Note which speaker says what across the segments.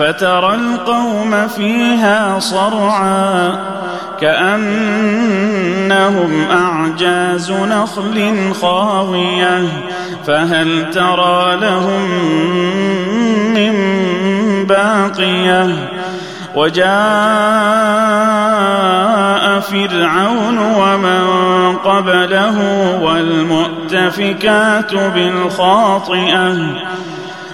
Speaker 1: فترى القوم فيها صرعا كأنهم أعجاز نخل خاوية فهل ترى لهم من باقية؟ وجاء فرعون ومن قبله والمؤتفكات بالخاطئة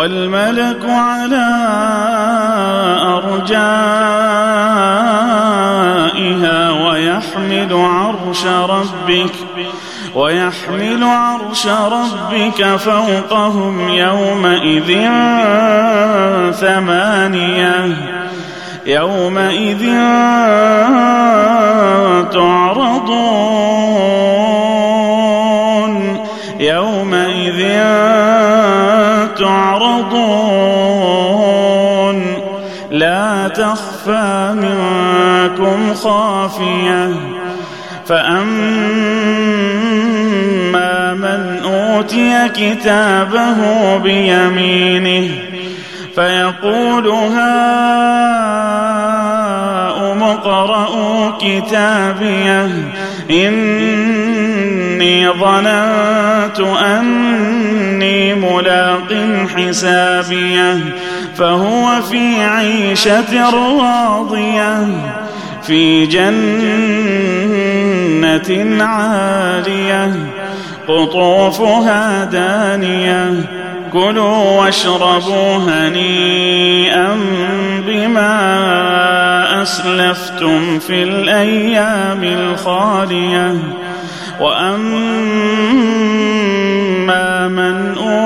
Speaker 1: والملك على أرجائها ويحمل عرش ربك ويحمل عرش ربك فوقهم يومئذ ثمانية يومئذ تخفى منكم خافية. فأما من أوتي كتابه بيمينه فيقول هاؤم اقرءوا كتابيه. إني ظننت أني حسابيه فهو في عيشة راضية في جنة عالية قطوفها دانية كلوا واشربوا هنيئا بما أسلفتم في الأيام الخالية. وأما من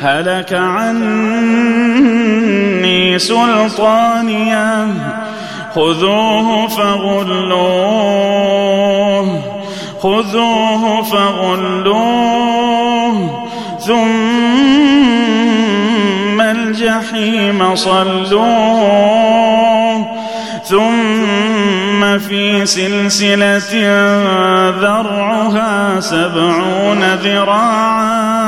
Speaker 1: هلك عني سلطانية خذوه فغلوه. خذوه فغلوه. ثم الجحيم صلوه. ثم في سلسلة ذرعها سبعون ذراعا.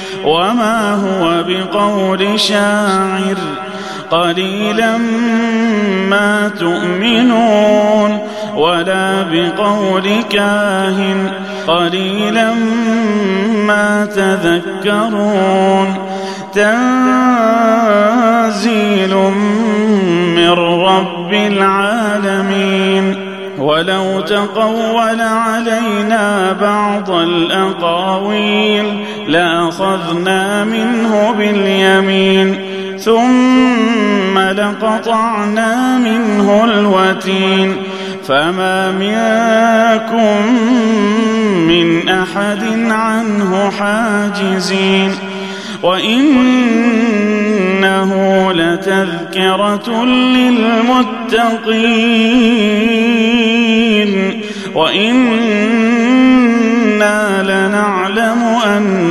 Speaker 1: وما هو بقول شاعر. قليلا ما تؤمنون ولا بقول كاهن. قليلا ما تذكرون. تنزيل من رب العالمين. ولو تقول علينا بعض الأقاويل. لأخذنا منه باليمين ثم لقطعنا منه الوتين. فما منكم من أحد عنه حاجزين. وإنه لتذكرة للمتقين. وإنا لنعلم أن